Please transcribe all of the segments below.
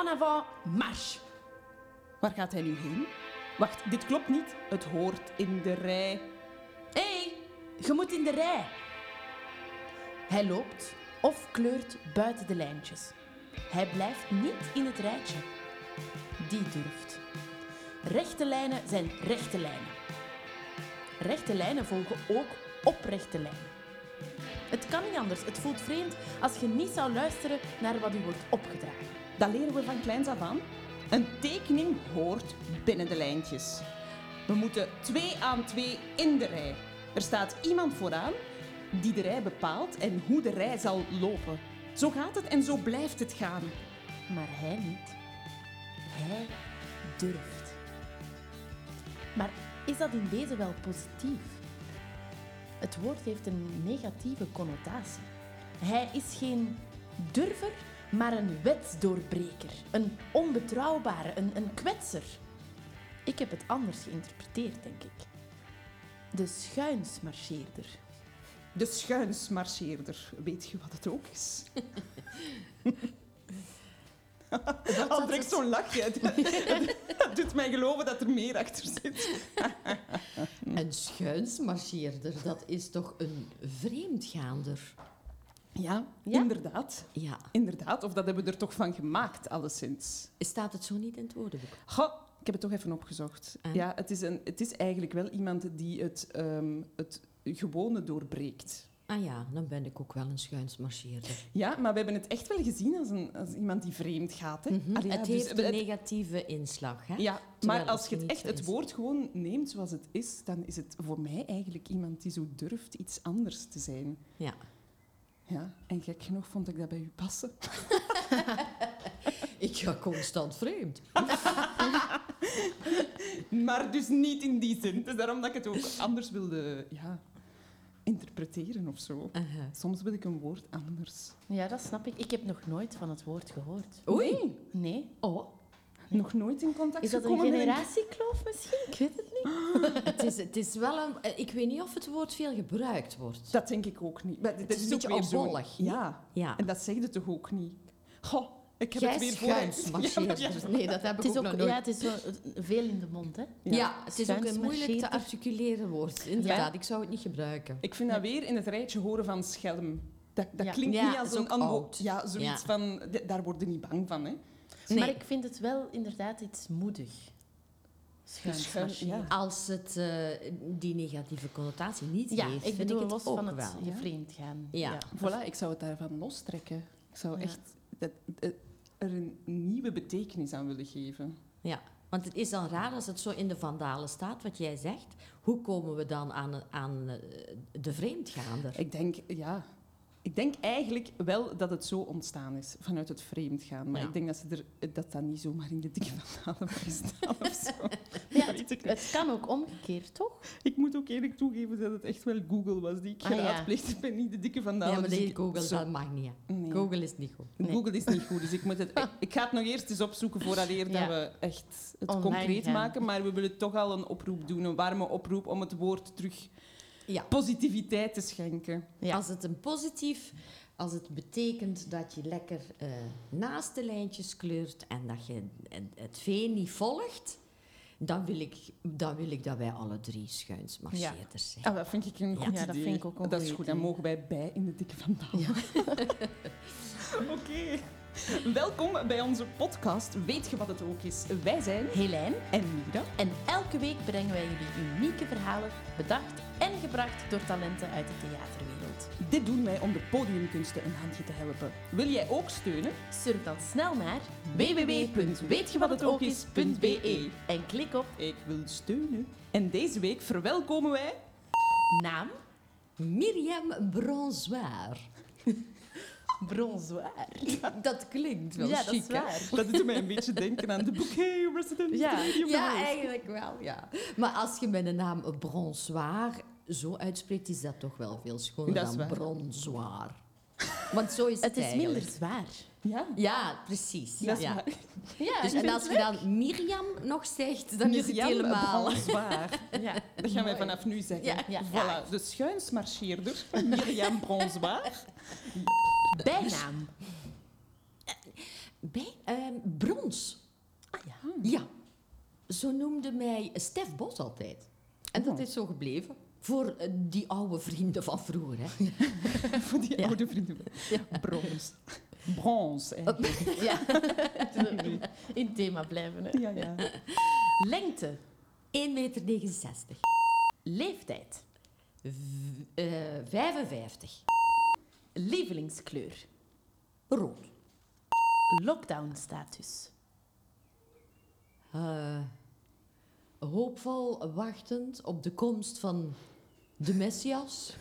En avant. Waar gaat hij nu heen? Wacht, dit klopt niet. Het hoort in de rij. Hé, hey, je moet in de rij. Hij loopt of kleurt buiten de lijntjes. Hij blijft niet in het rijtje. Die durft. Rechte lijnen zijn rechte lijnen. Rechte lijnen volgen ook oprechte lijnen. Het kan niet anders. Het voelt vreemd als je niet zou luisteren naar wat u wordt opgedragen. Dat leren we van kleins af aan. Een tekening hoort binnen de lijntjes. We moeten twee aan twee in de rij. Er staat iemand vooraan die de rij bepaalt en hoe de rij zal lopen. Zo gaat het en zo blijft het gaan. Maar hij niet. Hij durft. Maar is dat in deze wel positief? Het woord heeft een negatieve connotatie. Hij is geen durver, maar een wetsdoorbreker. Een onbetrouwbare, een, een kwetser. Ik heb het anders geïnterpreteerd, denk ik. De schuinsmarcheerder. De schuinsmarcheerder. Weet je wat het ook is? Al direct zo'n lachje. Het doet mij geloven dat er meer achter zit. Een schuinsmarcheerder, dat is toch een vreemdgaander? Ja, Ja? inderdaad. Ja. Inderdaad, of dat hebben we er toch van gemaakt, alleszins. Staat het zo niet in het woordenboek? Goh, ik heb het toch even opgezocht. Ah. Ja, het is, een, het is eigenlijk wel iemand die het, ehm, het gewone doorbreekt. Ah ja, dan ben ik ook wel een schuinsmarcheerder. Ja, maar we hebben het echt wel gezien als, een, als iemand die vreemd gaat. Hè? Mhm. Allee, ja, het dus heeft een negatieve inslag. Hè? Ja, Terwijl maar als je het echt het woord gewoon neemt zoals het is, dan is het voor mij eigenlijk iemand die zo durft iets anders te zijn. Ja. Ja, en gek genoeg vond ik dat bij u passen. Ik ga constant vreemd. Maar dus niet in die zin. Dus daarom dat ik het ook anders wilde ja, interpreteren of zo. Soms wil ik een woord anders. Ja, dat snap ik. Ik heb nog nooit van het woord gehoord. Oei. Nee, Nee. Oh, nog nooit in contact Is dat een gekomen met generatiekloof misschien? Ik weet het niet. het is, het is wel een... eh, Ik weet niet of het woord veel gebruikt wordt. Dat denk ik ook niet. Maar dit is een ook beetje weer zo- opbollig, Ja, Ja. en dat zeg je toch ook niet? Goh, ik heb Jij het weer voor... Ja, Nee, dat heb Het ik is ook ook, nog nooit. ja, het is zo, veel in de mond, hè? Ja, het is ook een moeilijk te articuleren woord. Inderdaad, ik zou het niet gebruiken. Ik vind dat weer in het rijtje horen van schelm. Dat, dat Ja. klinkt Ja, niet als is een oud. Ja, zoiets Ja. van... Daar worden niet bang van, hè. Nee. Maar ik vind het wel inderdaad iets moedig. Ja. Als het eh, die negatieve connotatie niet Ja, heeft, ik vind bedoel ik het los ook van het wel. je vreemd gaan. Ja. Voilà, ik zou het daarvan lostrekken. Ik zou Ja. echt dat, dat- er een nieuwe betekenis aan willen geven. Ja, want het is dan raar als het zo in de vandalen staat, wat jij zegt. Hoe komen we dan aan, aan eh, de vreemdgaander? Ik denk, ja... Ik denk eigenlijk wel dat het zo ontstaan is, vanuit het vreemd gaan. Maar Ja. ik denk dat, ze er, dat dat niet zomaar in de dikke vandalen mag staan of zo. Ja, ik het, kan ook omgekeerd, toch? Ik moet ook eerlijk toegeven dat het echt wel Google was die ik Ah, ja. geraadpleegd ben, niet de dikke vandalen. ja, maar dus ik- Google, zo- dat mag niet. Nee. Google is niet goed. Nee. Google is niet goed, dus ik, moet het, ik, ik ga het nog eerst eens opzoeken vooraleer Ja. dat we echt het Online concreet gaan. maken. Maar we willen toch al een oproep doen, een warme oproep om het woord terug Ja. positiviteit te schenken. Ja. Als het een positief, als het betekent dat je lekker eh, naast de lijntjes kleurt en dat je het- het vee niet volgt, dan wil ik, dan wil ik dat wij alle drie schuinsmarcheerders zijn. Ah, dat vind ik een goed Ja, dat idee. vind ik ook een Dat is goed dan mogen wij bij in de dikke vandalen. Oké. Welkom bij onze podcast Weet je wat het ook is? Wij zijn Helijn. en Mira. En elke week brengen wij jullie unieke verhalen, bedacht en gebracht door talenten uit de theaterwereld. Dit doen wij om de podiumkunsten een handje te helpen. Wil jij ook steunen? Surf dan snel naar www.weetjewathetokis.be en klik op Ik wil steunen. En deze week verwelkomen wij... naam Miriam Bronzoir. Bronzoir. Dat klinkt wel Ja, dat chic, is waar. Dat doet mij een beetje denken aan de bouquet resident. Ja. Ja, eigenlijk wel, ja. Maar als je met de naam Bronzoir zo uitspreekt, is dat toch wel veel schoner Dat is dan waar. Bronzoir. Want zo is het, Het is eigenlijk. minder zwaar. Ja, Ja, precies. ja. Ja, Dus, en als je dan Miriam nog zegt, dan is het helemaal... Bronzoir. Ja. Dat gaan wij vanaf nu zeggen. Ja, ja. Voilà, de schuinsmarcheerder Miriam Bronzoir. Bijnaam. Bij, ehm, brons. Ah ja. Ja. Zo noemde mij Stef Bos altijd. En dat Oh. is zo gebleven. Voor eh, die oude vrienden van vroeger. Hè. Voor die Ja. oude vrienden. Brons. Brons, eigenlijk. ja. In het thema blijven. Hè. Ja, ja. Lengte. 1,69 meter. Leeftijd. V- eh, 55. Lievelingskleur. Rood. Lockdown-status. Eh, hoopvol wachtend op de komst van de Messias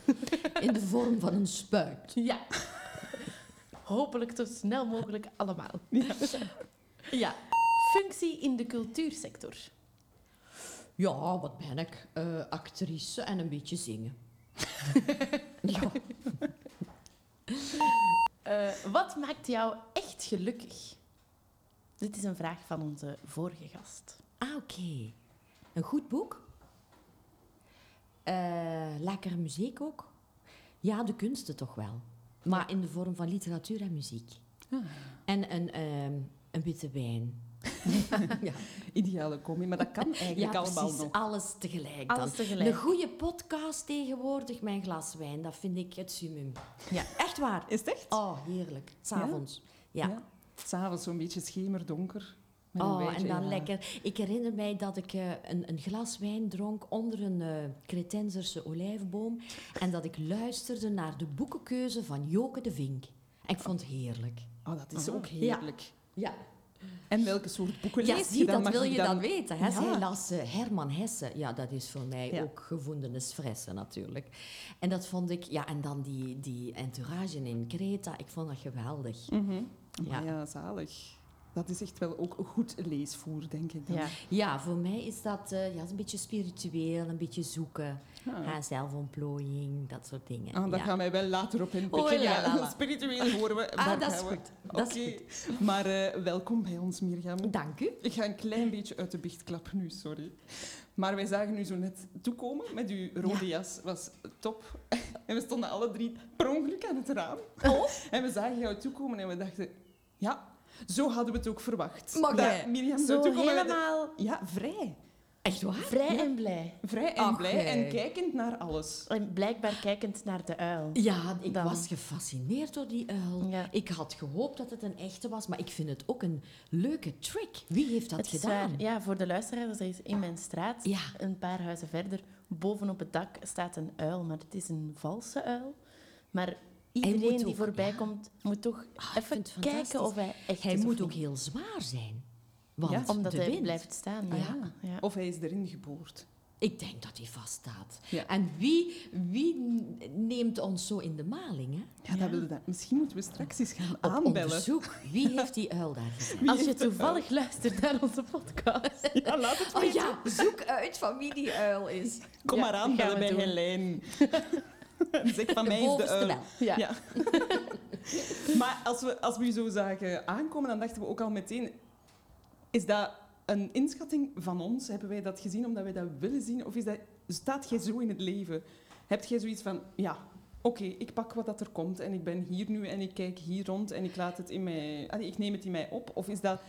in de vorm van een spuit. Ja. Hopelijk zo snel mogelijk allemaal. Ja. Functie in de cultuursector. Ja, wat ben ik? Eh, actrice en een beetje zingen. ja. Eh, wat maakt jou echt gelukkig? Dit is een vraag van onze vorige gast. Ah, oké. Een goed boek. Lekkere muziek ook. Ja, de kunsten toch wel. Maar in de vorm van literatuur en muziek. Ah. En een, ehm, een witte wijn. ja, Ideale combi, maar dat kan eigenlijk ja allemaal precies. nog. Alles tegelijk Alles dan. tegelijk. Een goede podcast tegenwoordig, mijn glas wijn, dat vind ik het summum. Ja. Echt waar. Is het echt? Oh, heerlijk. S'avonds. Ja. Ja. S'avonds zo'n beetje schemerdonker. Oh, en dan lekker. Ik herinner mij dat ik eh, een, een glas wijn dronk onder een eh Cretenzerse olijfboom en dat ik luisterde naar de boekenkeuze van Joke de Vink. En ik vond het heerlijk. Oh, dat is Ah. ook heerlijk. Ja, En welke soort boeken ja lees zie, je dan? dat wil je dan, weten. Hè? Ja. Zij las eh, Herman Hesse. Ja, dat is voor mij Ja. ook gevonden espresso natuurlijk. En dat vond ik... Ja, en dan die, die entourage in Kreta. Ik vond dat geweldig. Mhm. Ja. Ja. ja, zalig. Dat is echt wel ook een goed leesvoer, denk ik dan. Ja. Ja, voor mij is dat eh, ja, is een beetje spiritueel, een beetje zoeken. Ah. Ja, zelfontplooiing, dat soort dingen. Ah, daar ja. gaan wij wel later op inpikken. Oh, ja, spiritueel horen we. Ah, dat is goed. Dat is Oké, maar eh, welkom bij ons, Mirjam. Dank u. Ik ga een klein beetje uit de biecht klappen nu, sorry. Maar wij zagen u zo net toekomen met uw rode jas. was top. En we stonden alle drie per ongeluk aan het raam. Oh. En we zagen jou toekomen en we dachten... Ja, zo hadden we het ook verwacht. Maar dat Mirjam zou toekomen. helemaal Ja, vrij. Echt waar? vrij Ja. en blij. Vrij en Ach, blij en kijkend naar alles. En blijkbaar kijkend naar de uil. Ja, ik Dan. was gefascineerd door die uil. Ja. Ik had gehoopt dat het een echte was, maar ik vind het ook een leuke trick. Wie heeft dat Het is gedaan? Ja, voor de luisteraars, dat is in mijn straat. Ja. Een paar huizen verder, bovenop het dak, staat een uil. Maar het is een valse uil. Maar iedereen die ook, voorbij ja. komt, moet toch Ah, even kijken of hij echt Hij is of moet ook niet. heel zwaar zijn. Want Ja, Omdat hij wind. blijft staan. Ah, Ja. ja. Ja. Of hij is erin geboord. Ik denk dat hij vaststaat. Ja. En wie, wie neemt ons zo in de maling? Hè? Ja, dat wilde dat. Misschien moeten we straks eens gaan Op aanbellen. onderzoek. Wie heeft die uil daar Als je toevallig luistert naar onze podcast. Ja, laat het Oh weten. ja, zoek uit van wie die uil is. Kom Ja, maar aanbellen bij doen. Helijn. zeg van mij is de uil. wel. Ja. Ja. maar als we, als we zo zagen aankomen, dan dachten we ook al meteen... Is dat een inschatting van ons? Hebben wij dat gezien omdat wij dat willen zien? Of is dat, staat jij zo in het leven? Heb jij zoiets van... Ja, oké, ik pak wat dat er komt en ik ben hier nu en ik kijk hier rond en ik, laat het in mij, allee, ik neem het in mij op? Of is dat...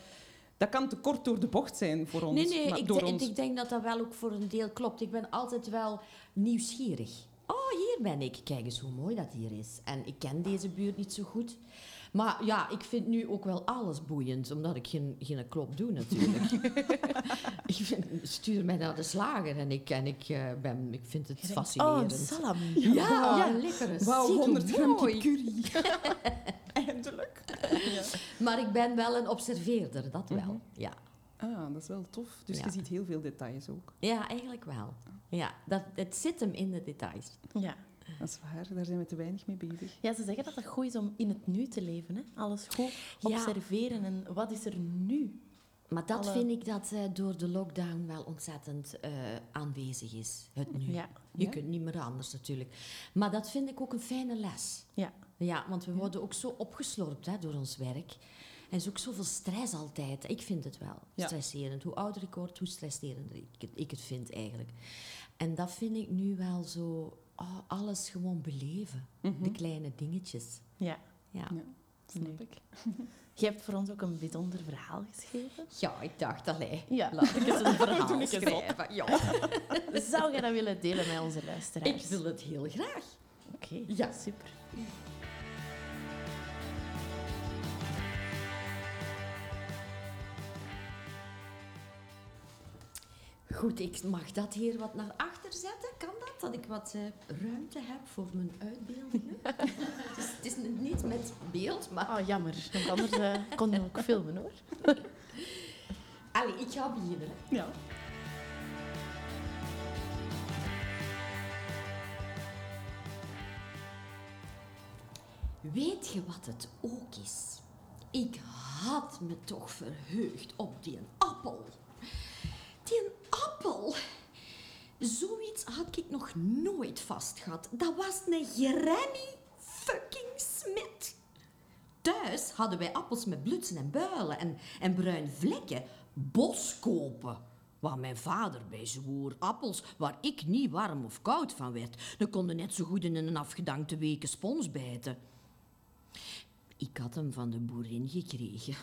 Dat kan te kort door de bocht zijn voor ons. Nee, nee, ik, ons. ik denk dat dat wel ook voor een deel klopt. Ik ben altijd wel nieuwsgierig. Oh, hier ben ik. Kijk eens hoe mooi dat hier is. En ik ken deze buurt niet zo goed. Maar ja, ik vind nu ook wel alles boeiend, omdat ik geen, geen klop doe natuurlijk. ik vind, stuur mij naar de slager en ik, en ik, eh, ben, ik vind het denkt, fascinerend. Oh, een salami. ja, Ja. lekker. Wauw, Ziet hoe 100 gram kipcurry. Eindelijk. Ja. Maar ik ben wel een observeerder, dat wel. Mhm. Ja. Ah, dat is wel tof. Dus Ja. je ziet heel veel details ook. ja, eigenlijk wel. Ja, dat, het zit hem in de details. Ja. Dat is waar, daar zijn we te weinig mee bezig. ja, ze zeggen dat het goed is om in het nu te leven. Hè? Alles goed Ja. observeren. En wat is er nu? Maar dat Alle- vind ik dat eh, door de lockdown wel ontzettend eh, aanwezig is, het nu. Ja. Je Ja? kunt niet meer anders natuurlijk. Maar dat vind ik ook een fijne les. Ja. Ja, want we worden ook zo opgeslorpt hè, door ons werk. En er is ook zoveel stress altijd. Ik vind het wel Ja. stresserend. Hoe ouder ik word, hoe stresserender ik het, ik het vind eigenlijk. En dat vind ik nu wel zo... oh, alles gewoon beleven. Mhm. De kleine dingetjes. Ja. Ja. Ja. snap ik. Je hebt voor ons ook een bijzonder verhaal geschreven. Ja, ik dacht, allee, Ja. laat ik eens een verhaal schrijven. Ja. Zou jij dat willen delen met onze luisteraars? Ik wil het heel graag. Oké, Ja. super. Goed, ik mag dat hier wat naar achter zetten. Kan dat? Dat ik wat eh, ruimte heb voor mijn uitbeeldingen? het, is, het is niet met beeld, maar... Oh, jammer. Want anders eh, konden we ook filmen, hoor. Allee, ik ga beginnen. hè. Ja. Weet je wat het ook is? Ik had me toch verheugd op die appel. Die appel. Zoiets had ik nog nooit vast gehad. Dat was een Granny fucking Smit. Thuis hadden wij appels met blutsen en builen en, en bruin vlekken. Boskopen. Waar mijn vader bij zwoer. Appels waar ik niet warm of koud van werd. Dan konden net zo goed in een afgedankte weken spons bijten. Ik had hem van de boerin gekregen.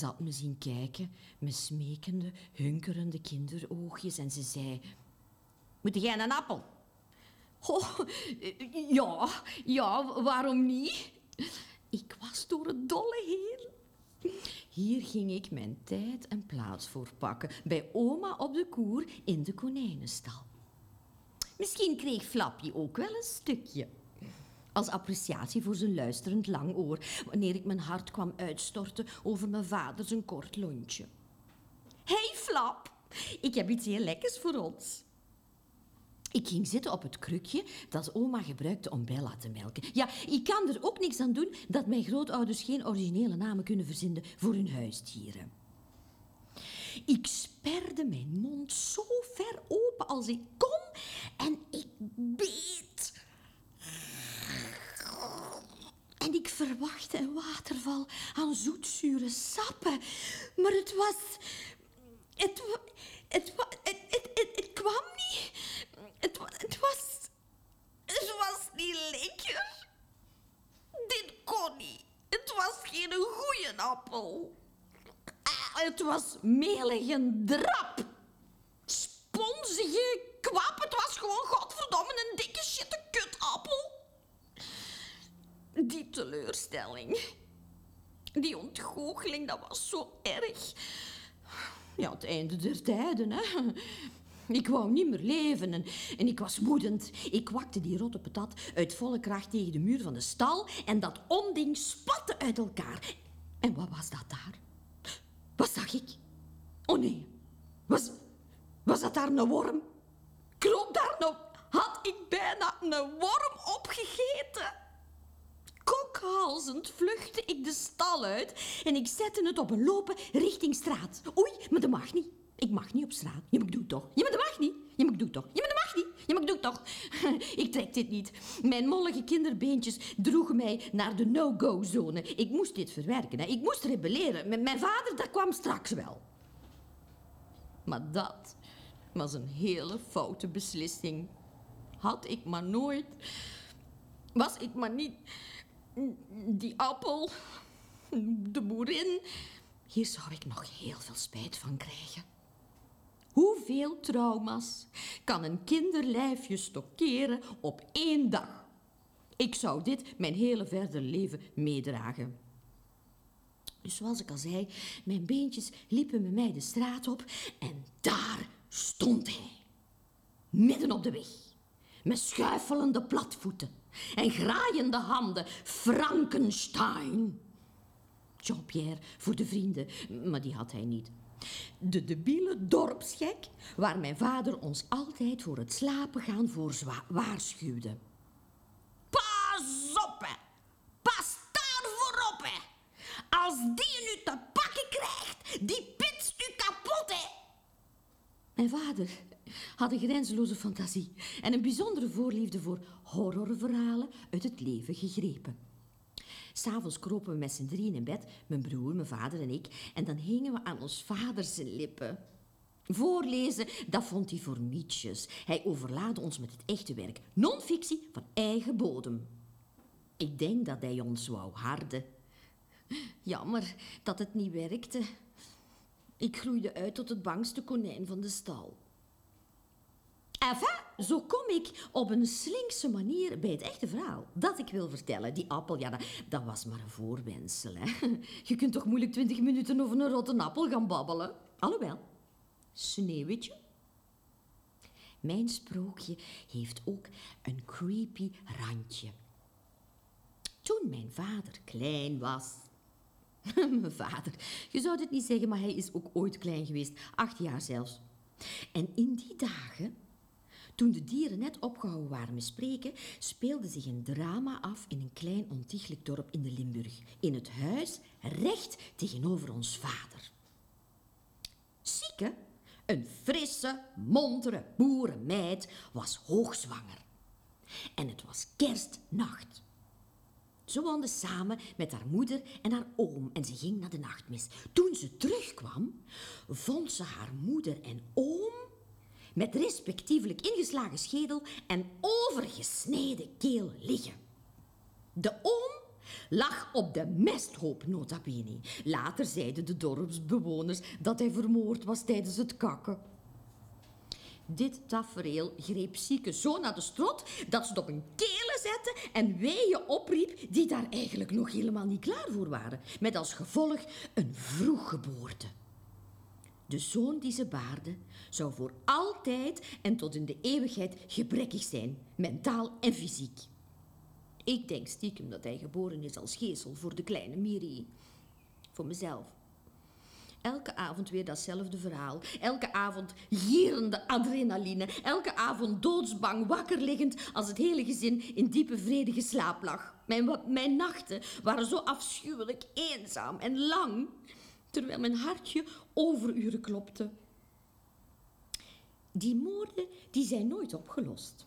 Had me zien kijken met smekende, hunkerende kinderoogjes en ze zei... Moet jij een appel? Oh, ja, ja, waarom niet? Ik was door het dolle heen. Hier ging ik mijn tijd en plaats voor pakken. Bij oma op de koer in de konijnenstal. Misschien kreeg Flappy ook wel een stukje. Als appreciatie voor zijn luisterend lang oor, wanneer ik mijn hart kwam uitstorten over mijn vader zijn kort lontje. hey Flap, ik heb iets heel lekkers voor ons. Ik ging zitten op het krukje dat oma gebruikte om Bella te melken. Ja, ik kan er ook niks aan doen dat mijn grootouders geen originele namen kunnen verzinnen voor hun huisdieren. Ik sperde mijn mond zo ver open als ik kon en ik beet. En ik verwachtte een waterval aan zoetzure sappen. Maar het was... Het, het, het, het, het, kwam niet. Het was... Het was niet lekker. Dit kon niet. Het was geen goeie appel. Ah, Het was melig en drap. Sponsige kwap. Het was gewoon godverdomme een dikke shitte kutappel. Die teleurstelling. Die dat was zo erg. Ja, het einde der tijden, hè. Ik wou niet meer leven en, en ik was woedend. Ik kwakte die rotte patat uit volle kracht tegen de muur van de stal en dat onding spatte uit elkaar. En wat was dat daar? Wat zag ik? Oh nee, was, was dat daar een worm? Klopt daar nou? Had ik bijna een worm opgegeten? Kokhalzend vluchtte ik de stal uit en ik zette het op een lopen richting straat. Oei, maar dat mag niet. Ik mag niet op straat. Ja, maar ik doe het toch. Ja, maar dat mag niet. Ja, maar ik doe het toch. Ja, maar dat mag niet. Ja, maar ik doe het toch. Ik trek dit niet. Mijn mollige kinderbeentjes droegen mij naar de no-go-zone. Ik moest dit verwerken. Ik moest rebelleren. Mijn vader, dat kwam straks wel. Maar dat was een hele foute beslissing. Had ik maar nooit... Was ik maar niet... Die appel... De boerin... Hier zou ik nog heel veel spijt van krijgen. Hoeveel trauma's kan een kinderlijfje stockeren op één dag? Ik zou dit mijn hele verdere leven meedragen. Dus zoals ik al zei, mijn beentjes liepen met mij de straat op en daar stond hij. Midden op de weg, met schuifelende platvoeten en graaiende handen, Frankenstein. Jean-Pierre voor de vrienden, maar die had hij niet. De debiele dorpsgek waar mijn vader ons altijd voor het slapen gaan voor waarschuwde. Pas op. Pas daar voorop. Als die je nu te pakken krijgt, die pitst u kapot, hè. Mijn vader had een grenzeloze fantasie en een bijzondere voorliefde voor horrorverhalen uit het leven gegrepen. S'avonds kropen we met z'n drieën in bed, mijn broer, mijn vader en ik, en dan hingen we aan ons vader zijn lippen. Voorlezen, dat vond hij voor mietjes. Hij overlaadde ons met het echte werk, non-fictie van eigen bodem. Ik denk dat hij ons wou harden. Jammer dat het niet werkte. Ik groeide uit tot het bangste konijn van de stal. Enfin, zo kom ik op een slinkse manier bij het echte verhaal. Dat ik wil vertellen. Die appel, ja, dat, was maar een voorwensel. Hè. Je kunt toch moeilijk twintig minuten over een rotte appel gaan babbelen? Alhoewel, Sneeuwwitje. Mijn sprookje heeft ook een creepy randje. Toen mijn vader klein was. mijn vader, je zou het niet zeggen, maar hij is ook ooit klein geweest. Acht jaar zelfs. En in die dagen toen de dieren net opgehouden waren met spreken, speelde zich een drama af in een klein ontiegelijk dorp in de Limburg. In het huis recht tegenover ons vader. Sieke, een frisse, montere boerenmeid, was hoogzwanger. En het was kerstnacht. Ze woonde samen met haar moeder en haar oom en ze ging naar de nachtmis. Toen ze terugkwam, vond ze haar moeder en oom met respectievelijk ingeslagen schedel en overgesneden keel liggen. De oom lag op de mesthoop nota bene. Later zeiden de dorpsbewoners dat hij vermoord was tijdens het kakken. Dit tafereel greep Sieke zo naar de strot dat ze het op een kelen zette en weeën opriep die daar eigenlijk nog helemaal niet klaar voor waren. Met als gevolg een vroeggeboorte. De zoon die ze baarde zou voor altijd en tot in de eeuwigheid gebrekkig zijn, mentaal en fysiek. Ik denk stiekem dat hij geboren is als geesel voor de kleine Miri. Voor mezelf. Elke avond weer datzelfde verhaal. Elke avond gierende adrenaline. Elke avond doodsbang wakker liggend als het hele gezin in diepe vredige slaap lag. Mijn, mijn nachten waren zo afschuwelijk eenzaam en lang terwijl mijn hartje overuren klopte. Die moorden die zijn nooit opgelost.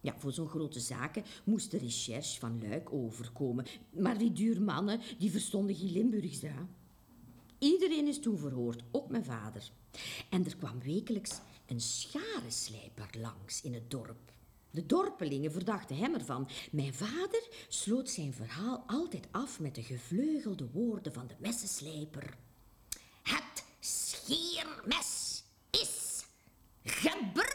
Ja, voor zo'n grote zaken moest de recherche van Luik overkomen. Maar die duurmannen, die verstonden geen Limburgs, hè. Iedereen is toen verhoord, ook mijn vader. En er kwam wekelijks een scharenslijper langs in het dorp. De dorpelingen verdachten hem ervan. Mijn vader sloot zijn verhaal altijd af met de gevleugelde woorden van de messenslijper. Het schiermes is gebroken.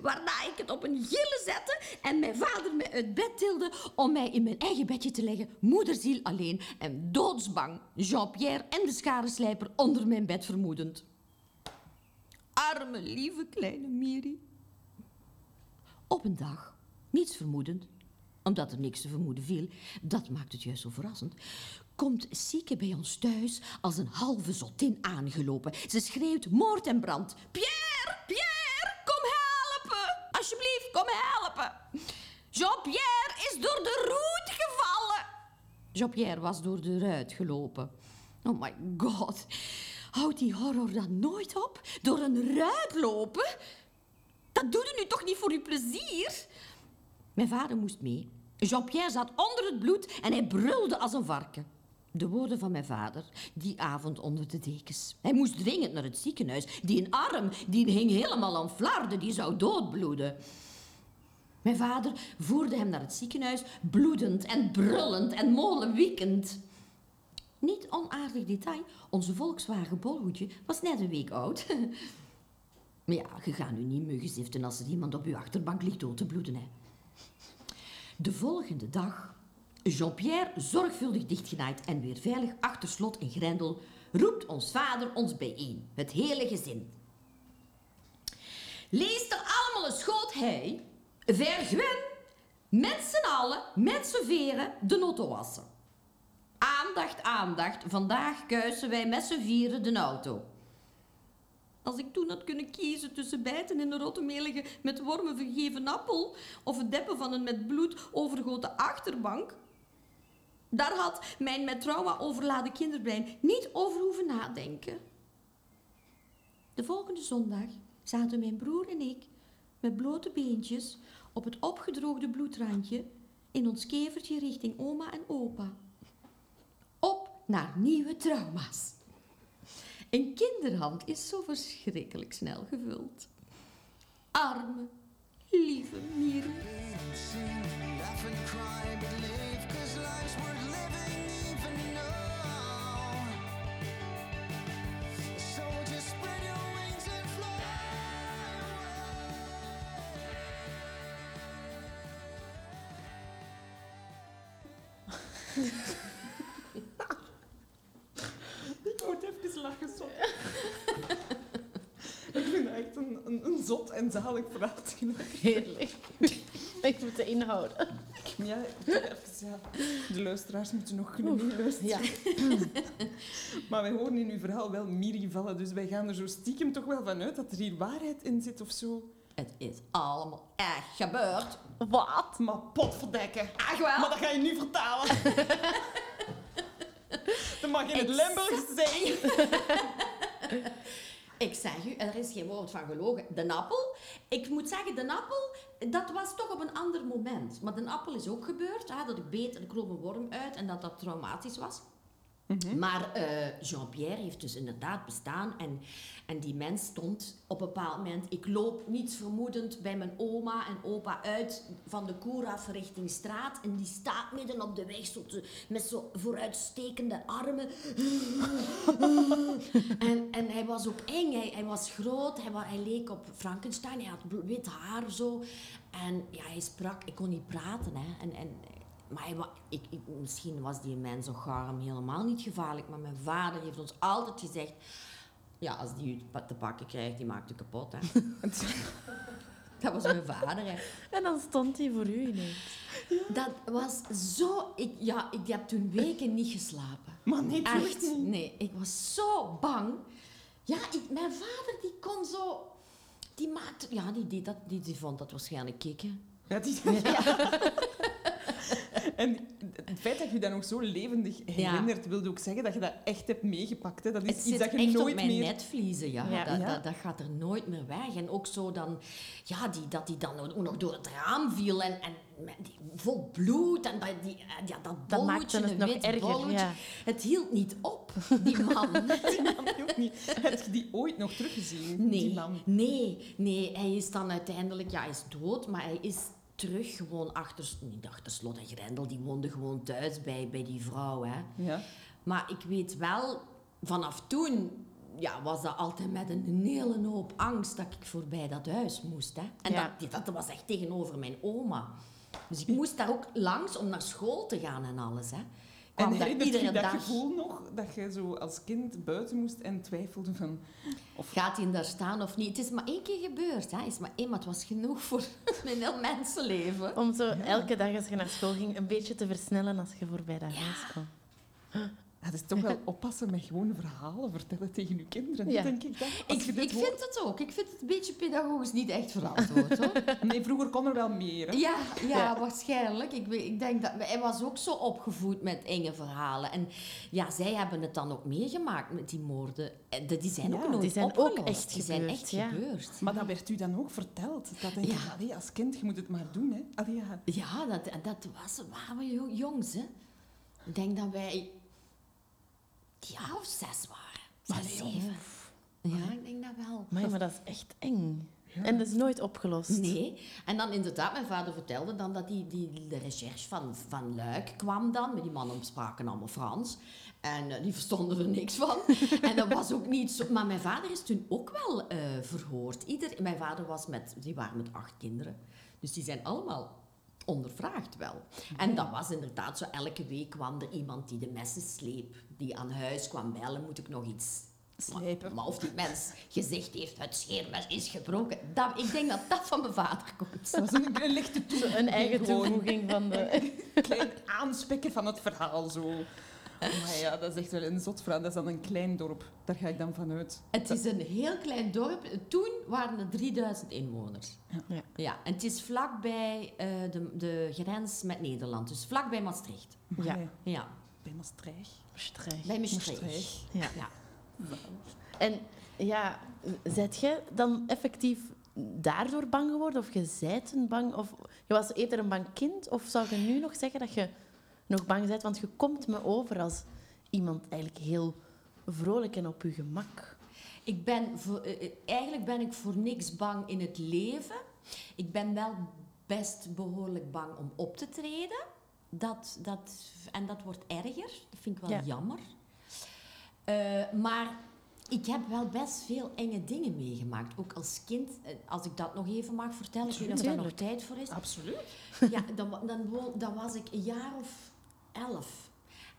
Waarna ik het op een gillen zette en mijn vader me uit bed tilde om mij in mijn eigen bedje te leggen, moederziel alleen en doodsbang, Jean-Pierre en de scharenslijper onder mijn bed vermoedend. Arme, lieve kleine Miri. Op een dag, niets vermoedend, omdat er niks te vermoeden viel, dat maakt het juist zo verrassend, komt Sieke bij ons thuis als een halve zottin aangelopen. Ze schreeuwt moord en brand. Pierre, Pierre, kom helpen. Alsjeblieft, kom helpen. Jean-Pierre is door de roet gevallen. Jean-Pierre was door de ruit gelopen. Oh my god. Houdt die horror dan nooit op? Door een ruit lopen? Dat doet u nu toch niet voor uw plezier? Mijn vader moest mee. Jean-Pierre zat onder het bloed en hij brulde als een varken. De woorden van mijn vader, die avond onder de dekens. Hij moest dringend naar het ziekenhuis. Die een arm, die hing helemaal aan flarden, die zou doodbloeden. Mijn vader voerde hem naar het ziekenhuis, bloedend en brullend en molenwiekend. Niet onaardig detail, onze Volkswagen Bolhoedje was net een week oud. maar ja, je gaat nu niet muggen ziften als er iemand op uw achterbank ligt dood te bloeden. Hè. De volgende dag Jean-Pierre, zorgvuldig dichtgenaaid en weer veilig achter slot en grendel, roept ons vader ons bijeen, het hele gezin. Lees er allemaal een schoot hij, vergwen, met z'n allen, met z'n veren, de noten wassen. Aandacht, aandacht, vandaag kuisen wij met z'n vieren de auto. Als ik toen had kunnen kiezen tussen bijten in een rottemelige met wormen vergeven appel of het deppen van een met bloed overgoten achterbank, daar had mijn met trauma overladen kinderbrein niet over hoeven nadenken. De volgende zondag zaten mijn broer en ik met blote beentjes op het opgedroogde bloedrandje in ons kevertje richting oma en opa. Op naar nieuwe trauma's. Een kinderhand is zo verschrikkelijk snel gevuld. Arme, lieve mieren. en zalig verhaal tegelijk. Heerlijk. Ik moet de inhouden. Ja, ja, de luisteraars moeten nog kunnen meeluisteren. Ja. Maar wij horen in uw verhaal wel Miri vallen, dus wij gaan er zo stiekem toch wel vanuit dat er hier waarheid in zit of zo. Het is allemaal echt gebeurd. Wat? Maar potverdekken. Ach wel. Maar dat ga je nu vertalen. dat mag in het Limburgs zijn. Ik zeg u, er is geen woord van gelogen. De appel, ik moet zeggen, de appel, dat was toch op een ander moment. Maar de appel is ook gebeurd, hè, dat ik beet en ik kroop een worm uit en dat dat traumatisch was. Maar eh, Jean-Pierre heeft dus inderdaad bestaan en, en die mens stond op een bepaald moment, ik loop niets vermoedend bij mijn oma en opa uit van de koer af richting straat en die staat midden op de weg zo met zo vooruitstekende armen. En, en hij was ook eng, hij, hij was groot, hij, hij leek op Frankenstein, hij had wit haar zo. En ja, hij sprak, ik kon niet praten. Hè. En, en, maar ik, ik, misschien was die mens of garm helemaal niet gevaarlijk, maar mijn vader heeft ons altijd gezegd, ja, als die u te pakken krijgt, die maakt u kapot. Hè. Dat was mijn vader. Hè. En dan stond hij voor u ineens. Dat was zo... Ik, ja, ik heb toen weken niet geslapen. Maar nee, echt niet. nee. Ik was zo bang. Ja, ik, mijn vader die kon zo... Die maakte... Ja, die, deed dat, die, die vond dat waarschijnlijk kicken. Ja, die... En het feit dat je dat nog zo levendig herinnert, wilde ook zeggen dat je dat echt hebt meegepakt. Hè? Dat is Het iets zit dat je echt nooit op mijn meer... netvliezen, ja. Ja. Dat, Ja. Dat, dat gaat er nooit meer weg. En ook zo dan... Ja, die, dat die dan ook nog door het raam viel en... en die, vol bloed en dat, die, eh, ja, dat Dat bolhoedje, maakte het een nog wit erger, ja. Het hield niet op, die man. Die man ook niet. Heb je die ooit nog teruggezien, die Nee, man? nee, nee. Hij is dan uiteindelijk, ja, hij is dood, maar hij is terug gewoon achter, niet achter slot en grendel. Die woonde gewoon thuis bij, bij die vrouw, hè. Ja. Maar ik weet wel, vanaf toen ja, was dat altijd met een hele hoop angst dat ik voorbij dat huis moest. Hè. En Ja. dat, dat was echt tegenover mijn oma. Dus ik moest daar ook langs om naar school te gaan en alles. Hè. En daar herinnert je iedere dat dag. gevoel nog, dat je zo als kind buiten moest en twijfelde van... Gaat hij daar staan of niet? Het is maar één keer gebeurd. Hè. Het is maar één, maar het was genoeg voor mijn heel mensenleven. Om zo elke dag als je naar school ging een beetje te versnellen als je voorbij dat huis kwam. Dat is toch wel oppassen met gewone verhalen vertellen tegen je kinderen, Ja. denk ik Ik, je ik hoort. vind het ook. Ik vind het een beetje pedagogisch niet echt verantwoord. Hoor. Nee, vroeger kon er wel meer. hè. Ja, ja, Ja. waarschijnlijk. Ik, ik denk dat, hij was ook zo opgevoed met enge verhalen. En ja, zij hebben het dan ook meegemaakt met die moorden. En die zijn Ja, ook nooit die zijn ook echt Die zijn gebeurd, echt ja. gebeurd. Maar dat werd u dan ook verteld. Dat denk Ja. ik, allee, als kind, je moet het maar doen. Hè. Allee, ja. Ja, dat, dat was, waren we jo- jongs, hè. Ik denk dat wij ja of zes waren. Maar Zes, zeven. Ja, ik denk dat wel. Maar, maar dat is echt eng. En dat is nooit opgelost. Nee. En dan inderdaad, mijn vader vertelde dan dat die, die, de recherche van, van Luik kwam dan. Met die mannen spraken allemaal Frans. En eh, die verstonden er niks van. en dat was ook niet zo... Maar mijn vader is toen ook wel eh, verhoord. Ieder, mijn vader was met... Die waren met acht kinderen. Dus die zijn allemaal ondervraagd wel. En dat was inderdaad zo. Elke week kwam er iemand die de messen sleep. Die aan huis kwam bellen. Moet ik nog iets... Slijpen. Maar, maar of die mens gezegd heeft, het scheermes is gebroken. Dat, ik denk dat dat van mijn vader komt. Dat was een, een lichte toe. Een eigen toevoeging van de... Een klein aanspekken van het verhaal. Zo. Maar ja, dat is echt wel een zot verhaal. Dat is dan een klein dorp. Daar ga ik dan vanuit. Het is een heel klein dorp. Toen waren er 3000 inwoners. Ja. Ja, en het is vlakbij eh, de, de grens met Nederland. Dus vlakbij Maastricht. Ja. Ja, bij Maastricht. Maastricht. bij Maastricht. Maastricht. Ja. Ja. En ja, zet jij dan effectief daardoor bang geworden? Of je zijt een bang... Of je was eerder een bang kind? Of zou je nu nog zeggen dat je nog bang bent? Want je komt me over als iemand eigenlijk heel vrolijk en op je gemak. Ik ben voor, eh, eh, eigenlijk ben ik voor niks bang in het leven. Ik ben wel best behoorlijk bang om op te treden. Dat, dat, en dat wordt erger. Dat vind ik wel Ja. jammer. Eh, maar ik heb wel best veel enge dingen meegemaakt. Ook als kind, eh, als ik dat nog even mag vertellen, ik weet niet of daar nog tijd voor is. Absoluut. Ja, dan, dan was ik een jaar of elf.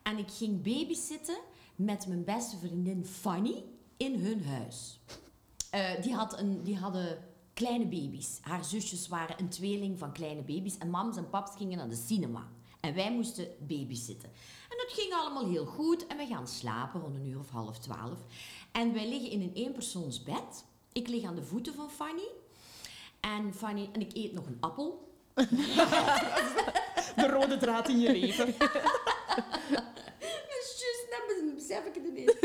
En ik ging babysitten met mijn beste vriendin Fanny in hun huis. Eh, die, had een, die hadden kleine baby's. Haar zusjes waren een tweeling van kleine baby's. En mams en paps gingen naar de cinema. En wij moesten babysitten. En dat ging allemaal heel goed. En we gaan slapen rond een uur of half twaalf. En wij liggen in een eenpersoonsbed. Ik lig aan de voeten van Fanny. En, Fanny, en ik eet nog een appel. De rode draad in je leven. Besef ik het ineens.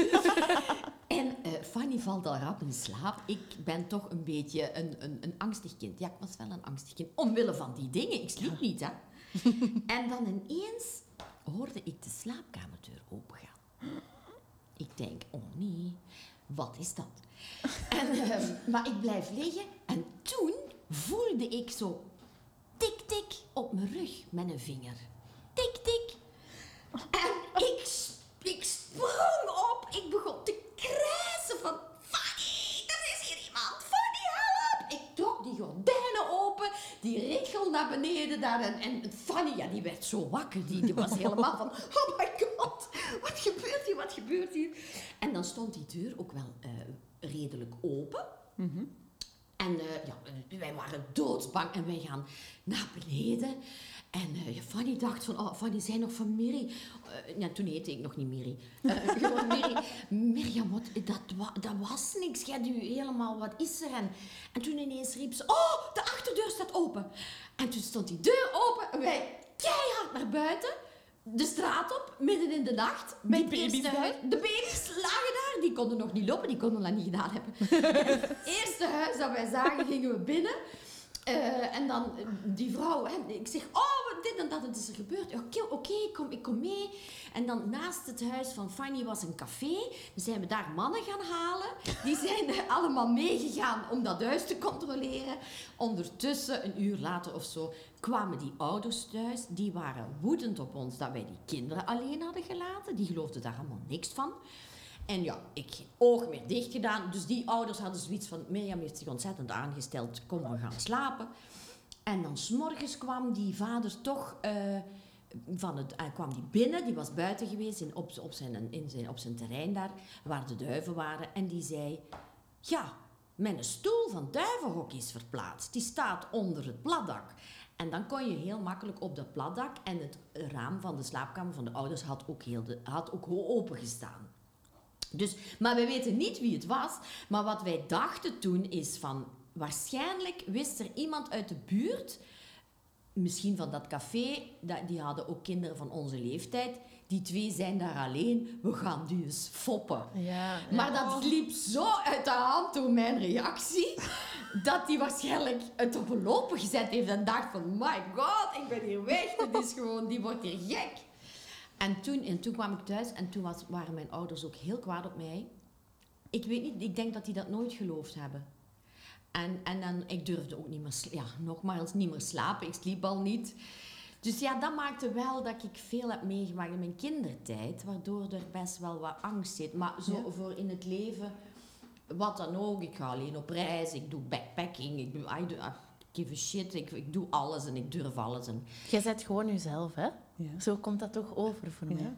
en eh, Fanny valt al rap in slaap. Ik ben toch een beetje een, een, een angstig kind. Ja, ik was wel een angstig kind. Omwille van die dingen. Ik sliep niet, hè. en dan ineens hoorde ik de slaapkamerdeur opengaan. Ik denk, oh nee, wat is dat? en, ehm, maar ik blijf liggen en toen voelde ik zo tik tik op mijn rug met een vinger. Tik tik. En ik, s- ik sprong op. Ik begon te krijsen van... Fanny, er is hier iemand. Fanny, help. Ik trok die gordijnen open. Die richel naar beneden daar. En, en Fanny, ja, die werd zo wakker. Die, die was helemaal van... Oh my god, wat gebeurt hier, wat gebeurt hier? En dan stond die deur ook wel eh, redelijk open. En eh, ja, eh, wij waren doodsbang en wij gaan naar beneden. En ja, Fanny dacht van, oh, Fanny zei nog van Miri. Ja, toen heette ik nog niet Miri. Gewoon Miri. Mirjam, wat, dat, wa- dat was niks. Jij u helemaal, wat is er? En, en toen ineens riep ze, oh, de achterdeur staat open. En toen stond die deur open en wij keihard naar buiten. De straat op, midden in de nacht. Bij Die het baby's huis. De baby's lagen daar. Die konden nog niet lopen, die konden dat niet gedaan hebben. eerste huis dat wij zagen, gingen we binnen. Eh, en dan eh, die vrouw, hè, ik zeg, oh, en dat, het is er gebeurd. Oké, ik, kom, ik kom mee. En dan naast het huis van Fanny was een café. Dan zijn we daar mannen gaan halen. Die zijn allemaal meegegaan om dat huis te controleren. Ondertussen, een uur later of zo, kwamen die ouders thuis. Die waren woedend op ons dat wij die kinderen alleen hadden gelaten. Die geloofden daar allemaal niks van. En ja, ik oog meer dicht gedaan. Dus die ouders hadden zoiets van... Mirjam heeft zich ontzettend aangesteld. Kom, we gaan slapen. En dan s'morgens kwam die vader toch... eh, van het, hij kwam die binnen, die was buiten geweest in, op, op, zijn, in zijn, op zijn terrein daar, waar de duiven waren. En die zei, ja, mijn stoel van duivenhok is verplaatst. Die staat onder het platdak. En dan kon je heel makkelijk op dat platdak. En het raam van de slaapkamer van de ouders had ook, heel had ook open gestaan. Dus, maar we weten niet wie het was. Maar wat wij dachten toen is van... Waarschijnlijk wist er iemand uit de buurt... Misschien van dat café, dat- die hadden ook kinderen van onze leeftijd. Die twee zijn daar alleen. We gaan die eens foppen. Ja, Maar dat liep zo uit de hand door mijn reactie, dat hij waarschijnlijk het op een lopen gezet heeft en dacht van, my god, ik ben hier weg. Het is gewoon, die wordt hier gek. En toen, en toen kwam ik thuis en toen was, waren mijn ouders ook heel kwaad op mij. Ik weet niet, ik denk dat die dat nooit geloofd hebben. En, en dan, ik durfde ook niet meer, ja, nogmaals, niet meer slapen. Ik sliep al niet. Dus ja, dat maakte wel dat ik veel heb meegemaakt in mijn kindertijd, waardoor er best wel wat angst zit. Maar zo voor in het leven, wat dan ook. Ik ga alleen op reis, ik doe backpacking, ik doe, I do, I give a shit, ik, ik doe alles en ik durf alles. En, Jij zet gewoon jezelf, hè? Ja. Zo komt dat toch over voor mij.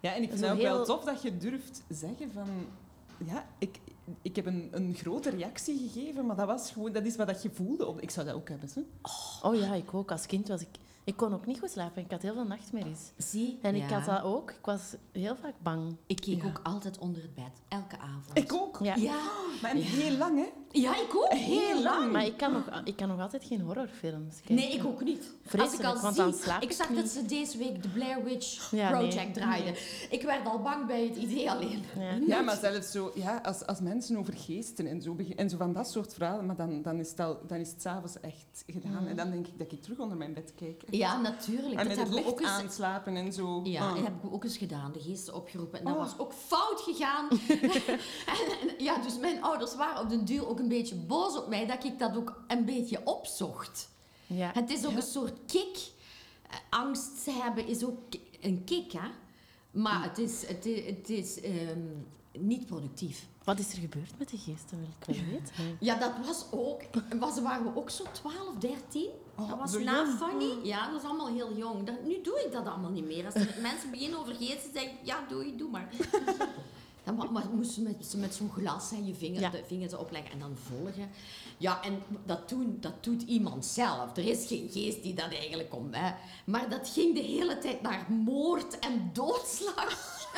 Ja. en ik vind Zo het ook wel heel- tof dat je durft zeggen van... Ja, ik, ik heb een, een grote reactie gegeven, maar dat, was gewoon, dat is wat dat je voelde. Op- Ik zou dat ook hebben. Hè? Oh ja, ik ook. Als kind was ik... Ik kon ook niet goed slapen. Ik had heel veel nachtmerries. zie, En ik had dat ook. Ik was heel vaak bang. Ik keek Ja. ook altijd onder het bed, elke avond. Ik ook. Ja. Ja, Maar en heel lang, hè? Ja ik ook. Heel lang. Maar ik kan, nog, ik kan nog altijd geen horrorfilms kijken. Nee, ik ook niet. Vreselijk, Als ik al want zie, dan slaap ik ik zag niet. dat ze deze week de Blair Witch Ja, nee. Project draaiden. Ik werd al bang bij het idee alleen. Ja. Ja, maar zelfs zo, ja, als, als mensen over geesten en zo, en zo van dat soort verhalen, maar dan, dan is het, al, dan is het s'avonds echt gedaan. En dan denk ik dat ik terug onder mijn bed kijk. Ja, natuurlijk. En dat met het licht ook eens, aanslapen en zo. ja, Ah. dat heb ik ook eens gedaan. De geesten opgeroepen. En dat Oh. was ook fout gegaan. en, en- ja, dus mijn ouders waren op den duur ook een beetje boos op mij dat ik dat ook een beetje opzocht. Ja. Het is ook Ja. een soort kick. Eh, Angst hebben is ook een kick, hè. Maar het is... Het is, het is ehm, niet productief. Wat is er gebeurd met de geesten, wil ik wel weten. Ja, dat was ook... Was, waren we ook zo 12, 13? Oh, dat was na. Fanny. Ja, dat was allemaal heel jong. Dat, nu doe ik dat allemaal niet meer. Als er mensen beginnen over geesten, zeg ik, ja, doe je, doe maar. Dan maar moest je met, met zo'n glas hè, je vinger, Ja. de vingers opleggen en dan volgen. Ja, en dat, doen, dat doet iemand zelf. Er is geen geest die dat eigenlijk komt. Hè. Maar dat ging de hele tijd naar moord en doodslag.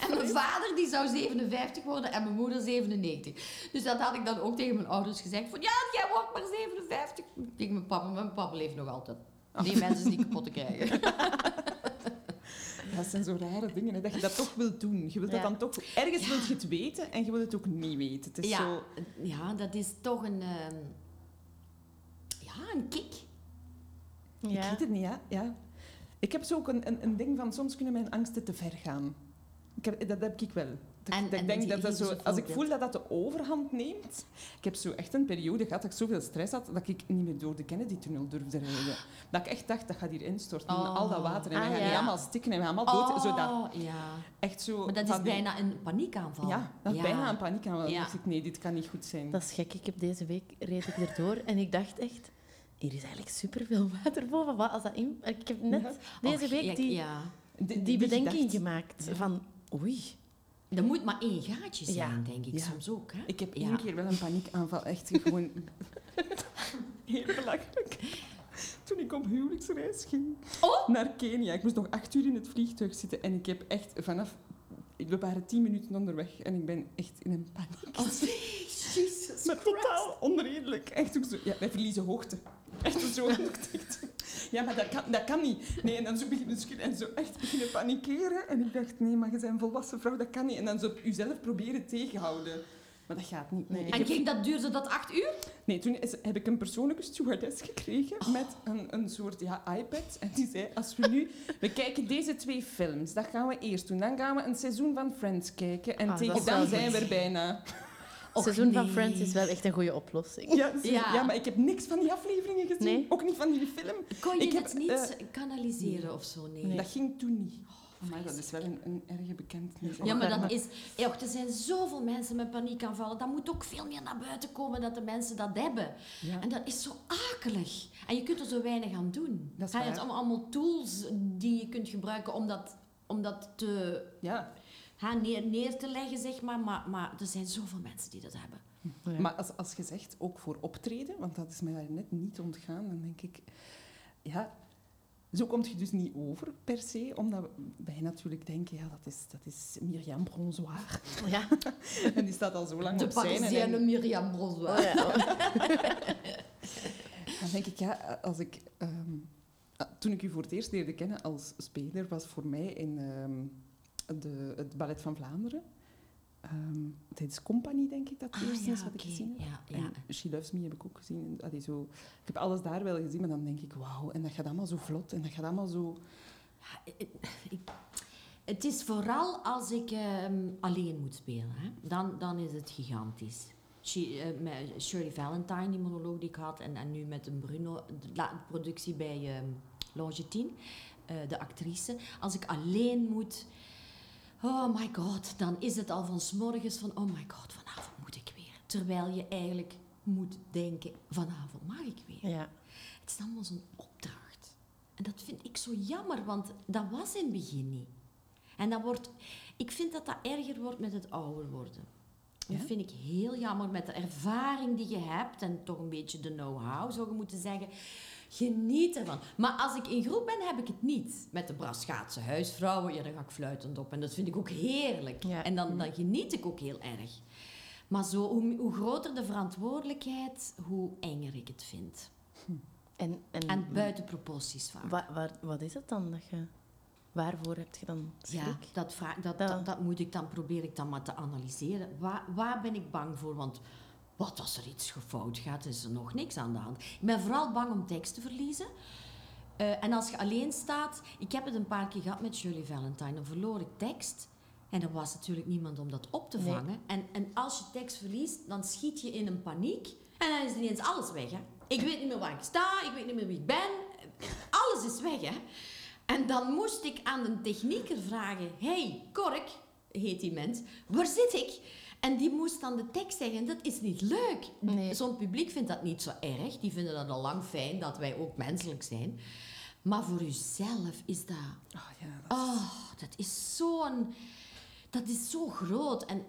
En mijn vader die zou 57 worden en mijn moeder 97. Dus dat had ik dan ook tegen mijn ouders gezegd. Van ja, jij wordt maar 57. Tegen mijn papa, mijn papa leeft nog altijd. Die mensen is niet kapot te krijgen. Dat zijn zo rare dingen, hè, dat je dat toch wilt doen. Je wilt Ja. dat dan toch... Ergens Ja. wil je het weten en je wilt het ook niet weten. Het is Ja, zo... ja, dat is toch een... ehm, ja, een kick. Ik weet het niet, ja. ja. Ik heb zo ook een, een, een ding van, soms kunnen mijn angsten te ver gaan. Ik heb, dat heb ik wel. Dat, En- dat en ik denk dat dat zo, als ik voel dat dat de overhand neemt... Ik heb zo echt een periode gehad dat ik zoveel stress had, dat ik niet meer door de Kennedy-tunnel durfde rijden. Dat ik echt dacht, dat gaat hier instorten. Oh. Al dat water. En Ah, we gaan ja. hier allemaal stikken en we gaan allemaal dood. Zo dat, Oh, ja. echt zo Maar dat is bijna een paniekaanval. Ja, dat is Ja. bijna een paniek aan. Dan Ja. dacht ik, nee, dit kan niet goed zijn. Dat is gek. Ik heb deze week reed ik erdoor en ik dacht echt... Hier is eigenlijk superveel water boven. Wat als dat in... Ik heb net Ja. deze Och, week die, Ja. Die, die bedenking gemaakt Ja. van... Oei. Er moet maar één gaatje zijn, Ja. denk ik Ja. soms ook. Hè? Ik heb Ja. één keer wel een paniekaanval. Echt gewoon... Heel belachelijk. Toen ik op huwelijksreis ging Oh! naar Kenia. Ik moest nog acht uur in het vliegtuig zitten. En ik heb echt vanaf... We waren tien minuten onderweg en ik ben echt in een paniek. Oh, Jesus maar totaal onredelijk. Echt ook zo... Ja, wij verliezen hoogte. Echt zo. Ja, maar dat kan, dat kan niet. Nee, en dan zo beginnen schudden en zo echt beginnen panikeren. En ik dacht, nee, maar je bent een volwassen vrouw, dat kan niet. En dan zo jezelf proberen tegenhouden. Maar dat gaat niet. Nee, En ging dat, duurde dat acht uur? Nee, toen is- heb ik een persoonlijke stewardess gekregen met een, een soort ja, iPad. En die zei, als we nu... We kijken deze twee films. Dat gaan we eerst doen. Dan gaan we een seizoen van Friends kijken. En Ah, tegen dan zijn we er bijna. Och, Het seizoen van. Friends is wel echt een goede oplossing. Ja, Ja. ja. maar ik heb niks van die afleveringen gezien. Nee? Ook niet van die film. Kon je Ik heb, het niet eh, kanaliseren of zo? Nee. Dat ging toen niet. maar dat is wel een, een erge bekentenis. Ja, maar dat is... Och, er zijn zoveel mensen met paniekaanvallen. Dat moet ook veel meer naar buiten komen dat de mensen dat hebben. Ja. En dat is zo akelig. En je kunt er zo weinig aan doen. Dat is het waar. zijn allemaal, allemaal tools die je kunt gebruiken om dat, om dat te, Ja, hè, neer, neer te leggen, zeg maar. maar. Maar er zijn zoveel mensen die dat hebben. Ja. maar als, als je zegt, ook voor optreden, want dat is mij daar net niet ontgaan, dan denk ik, ja, zo komt je dus niet over per se, omdat wij natuurlijk denken, ja, dat is, dat is Myriam Bronzoir. Ja. en die staat al zo lang De op scène. Parisienne En Myriam Brossois. Oh, ja. dan denk ik, ja, als ik... ehm, ah, toen ik u voor het eerst leerde kennen als speler, was voor mij in ehm, de, het Ballet van Vlaanderen. Ehm tijdens Compagnie, denk ik, dat het Ah, eerst ja, is wat ik gezien heb. Ja, ja. En She Loves Me heb ik ook gezien. En, allee, zo, ik heb alles daar wel gezien, maar dan denk ik, wauw. En dat gaat allemaal zo vlot en dat gaat allemaal zo... Ja, ik- ik- het is vooral als ik ehm, alleen moet spelen. Hè? Dan, dan is het gigantisch. She- eh, met Shirley Valentine, die monoloog die ik had. En, en nu met een Bruno, de productie bij Longitine, eh, de actrice. Als ik alleen moet... Oh my god, dan is het al van 's morgens van... Oh my god, vanavond moet ik weer. Terwijl je eigenlijk moet denken... Vanavond mag ik weer. ja. Het is allemaal zo'n opdracht. En dat vind ik zo jammer, want dat was in het begin niet. En dat wordt, ik vind dat dat erger wordt met het ouder worden. Dat vind ik heel jammer met de ervaring die je hebt en toch een beetje de know-how, zou je moeten zeggen. Geniet ervan. Maar als ik in groep ben, heb ik het niet. Met de brasschaatse huisvrouwen, ja, dan ga ik fluitend op. En dat vind ik ook heerlijk. Ja. En dan, dan geniet ik ook heel erg. Maar zo, hoe, hoe groter de verantwoordelijkheid, hoe enger ik het vind. En, en, En buiten proporties vaak. wa- waar- wat is het dan dat je... Waarvoor heb je dan schrik? Ja, dat, vraag, dat, dat, dat moet ik dan, probeer ik dan maar te analyseren. Waar, waar ben ik bang voor? Want wat als er iets fout gaat, is er nog niks aan de hand. Ik ben vooral bang om tekst te verliezen. Eh, en als je alleen staat... Ik heb het een paar keer gehad met Shirley Valentine. Dan verloor ik tekst. En er was natuurlijk niemand om dat op te Nee. vangen. En, en als je tekst verliest, dan schiet je in een paniek. En dan is ineens alles weg. Hè? Ik weet niet meer waar ik sta. Ik weet niet meer wie ik ben. Alles is weg. Hè? En dan moest ik aan de technieker vragen... hey, Kork, heet die mens. Waar zit ik? En die moest dan de tekst zeggen. Dat is niet leuk. Nee. Zo'n publiek vindt dat niet zo erg. Die vinden dat al lang fijn dat wij ook menselijk zijn. Maar voor uzelf is dat... Ah, ja, dat is- Oh, dat is zo'n... Dat is zo groot. En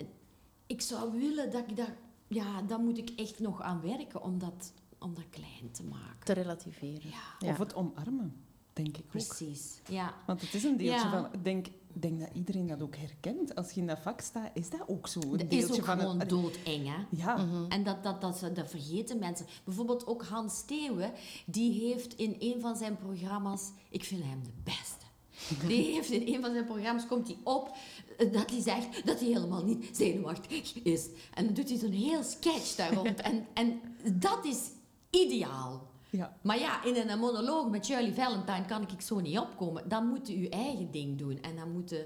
ik zou willen dat ik daar... Ja, daar moet ik echt nog aan werken om dat, om dat klein te maken. Te relativeren. Ja, Ja. Of het omarmen, denk ik ook. precies. Ja. Want het is een deeltje Ja. van... Ik denk, denk dat iedereen dat ook herkent. Als je in dat vak staat, is dat ook zo. Een Dat deeltje is ook van gewoon het- doodeng, hè? Ja, Mhm. En dat, dat, dat, dat vergeten mensen. Bijvoorbeeld ook Hans Steeuwen, die heeft in een van zijn programma's, ik vind hem de beste. Die heeft in een van zijn programma's, komt hij op, eh, dat hij zegt dat hij helemaal niet zenuwachtig is. En dan doet hij zo'n heel sketch daar rond. En, en dat is ideaal. Ja. Maar ja, in een monoloog met Shirley Valentine kan ik zo niet opkomen. Dan moet je je eigen ding doen. En dan moeten...